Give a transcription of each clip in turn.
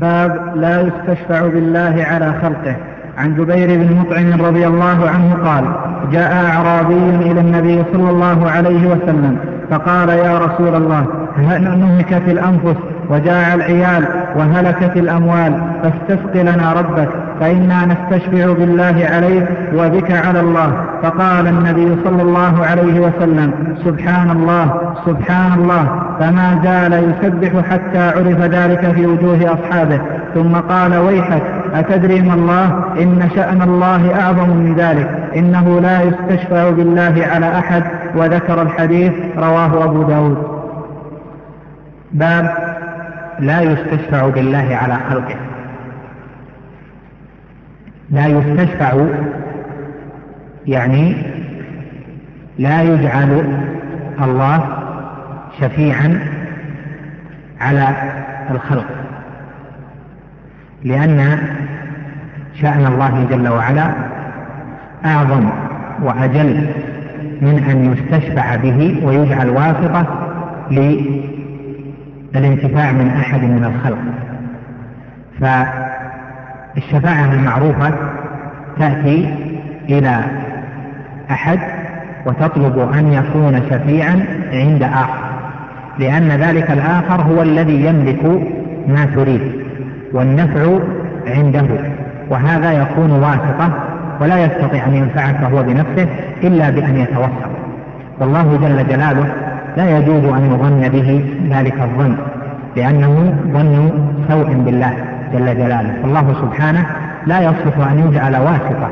باب لا يستشفع بالله على خلقه. عن جبير بن مطعم رضي الله عنه قال جاء أعرابي إلى النبي صلى الله عليه وسلم فقال يا رسول الله نهكت الأنفس وجاع العيال وهلكت الأموال؟ فاستسق لنا ربك. فإنا نستشفع بالله عليك وبك على الله. فقال النبي صلى الله عليه وسلم سبحان الله سبحان الله. فما زال يسبح حتى عرف ذلك في وجوه أصحابه. ثم قال ويحك أتدري ما الله؟ إن شأن الله أعظم من ذلك. إنه لا يستشفع بالله على أحد. وذكر الحديث رواه أبو داود. باب لا يستشفع بالله على خلقه. لا يستشفع يعني لا يجعل الله شفيعا على الخلق لأن شأن الله جل وعلا أعظم وأجل من أن يستشفع به ويجعل واسطة للانتفاع من أحد من الخلق. فالشفاعة المعروفة تأتي إلى أحد وتطلب أن يكون شفيعا عند آخر لأن ذلك الآخر هو الذي يملك ما تريد والنفع عنده وهذا يكون واسطة ولا يستطيع أن ينفعك هو بنفسه إلا بأن يتوسط. والله جل جلاله لا يجوز أن يظن به ذلك الظن لأنه ظن سوء بالله. جل جلاله. فالله سبحانه لا يصلح أن يجعل واسطة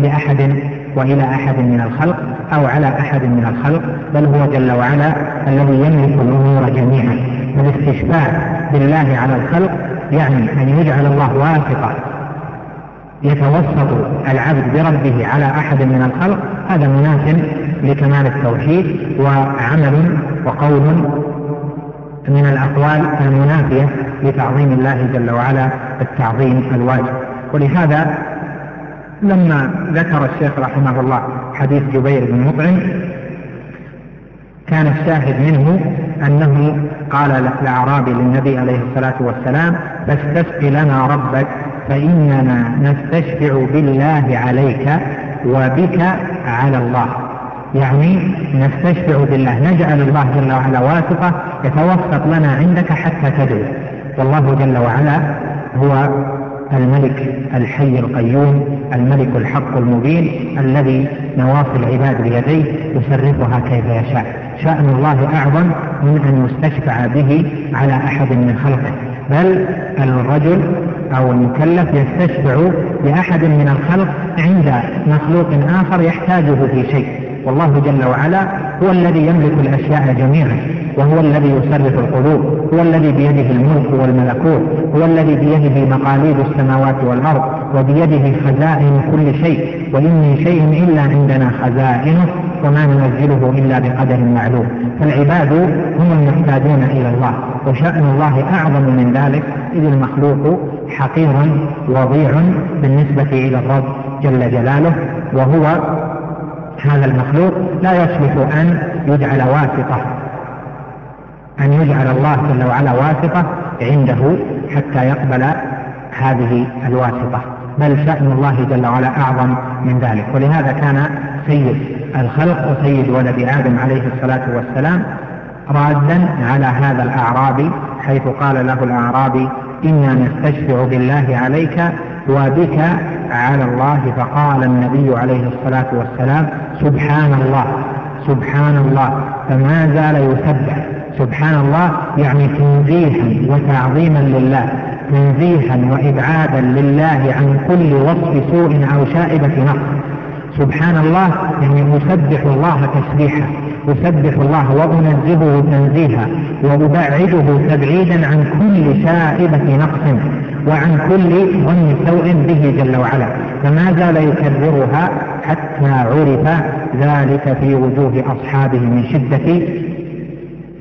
لأحد وإلى أحد من الخلق أو على أحد من الخلق بل هو جل وعلا الذي يملك الأمور جميعا. والاستشفاع بالله على الخلق يعني أن يجعل الله واسطة يتوسط العبد بربه على أحد من الخلق هذا مناف لكمال التوحيد وعمل وقول من الأقوال المنافية لتعظيم الله جل وعلا التعظيم الواجب. ولهذا لما ذكر الشيخ رحمه الله حديث جبير بن مطعم كان الشاهد منه أنه قال الأعرابي للنبي عليه الصلاة والسلام فاستسق لنا ربك فإننا نستشفع بالله عليك وبك على الله. يعني نستشفع بالله نجعل الله جل وعلا واسطة يتوسط لنا عندك حتى تدعو. والله جل وعلا هو الملك الحي القيوم الملك الحق المبين الذي نواصي العباد بيديه يصرفها كيف يشاء. شأن الله أعظم من أن يستشفع به على أحد من خلقه. بل الرجل أو المكلف يستشفع بأحد من الخلق عند مخلوق آخر يحتاجه في شيء. والله جل وعلا هو الذي يملك الأشياء جميعا وهو الذي يصرف القلوب هو الذي بيده الملك والملكوت هو الذي بيده مقاليد السماوات والأرض وبيده خزائن كل شيء وإن من شيء إلا عندنا خزائنه وما ننزله إلا بقدر معلوم. فالعباد هم المحتاجون إلى الله وشأن الله أعظم من ذلك إذ المخلوق حقير وضيع بالنسبة إلى الرب جل جلاله وهو هذا المخلوق لا يصلح أن يجعل واسطة أن يجعل الله جل وعلا واسطة عنده حتى يقبل هذه الواسطة. بل شأن الله جل وعلا أعظم من ذلك. ولهذا كان سيد الخلق وسيد ولد آدم عليه الصلاة والسلام رادا على هذا الأعرابي حيث قال له الأعرابي إنا نستشفع بالله عليك وبك على الله فقال النبي عليه الصلاة والسلام سبحان الله سبحان الله فما زال يسبح. سبحان الله يعني تنزيها وتعظيما لله. تنزيها وإبعادا لله عن كل وصف سوء أو شائبة نقص. سبحان الله يعني أسبح الله تسبيحا أسبح الله وأنزهه تنزيها. وأبعده تبعيدا عن كل شائبة نقص. وعن كل ظن سوء به جل وعلا. فما زال يكررها حتى عرف ذلك في وجوه أصحابه من شدة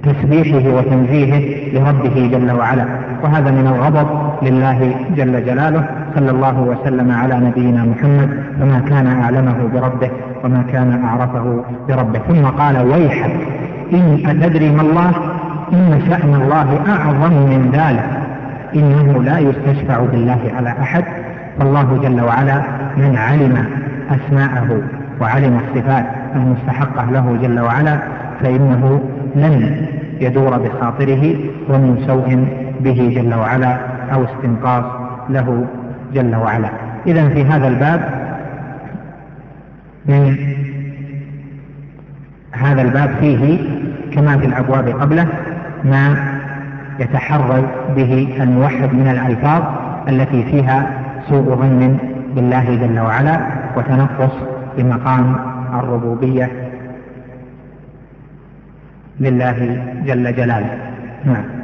تسبيحه وتنزيهه لربه جل وعلا. وهذا من الغضب لله جل جلاله صلى الله وسلم على نبينا محمد فما كان أعلمه بربه وما كان أعرفه بربه. ثم قال ويحك إن أتدري ما الله إن شأن الله أعظم من ذلك. إنه لا يستشفع بالله على أحد فالله جل وعلا من علم أسماءه وعلم الصفات المستحقة له جل وعلا فإنه لن يدور بخاطره ومن سوء به جل وعلا أو استنقاص له جل وعلا. إذا في هذا الباب من هذا الباب فيه كما في الأبواب قبله ما يتحرز به الموحد من الألفاظ التي فيها سوء ظن بالله جل وعلا وتنقص بمقام الربوبية لله جل جلاله. نعم.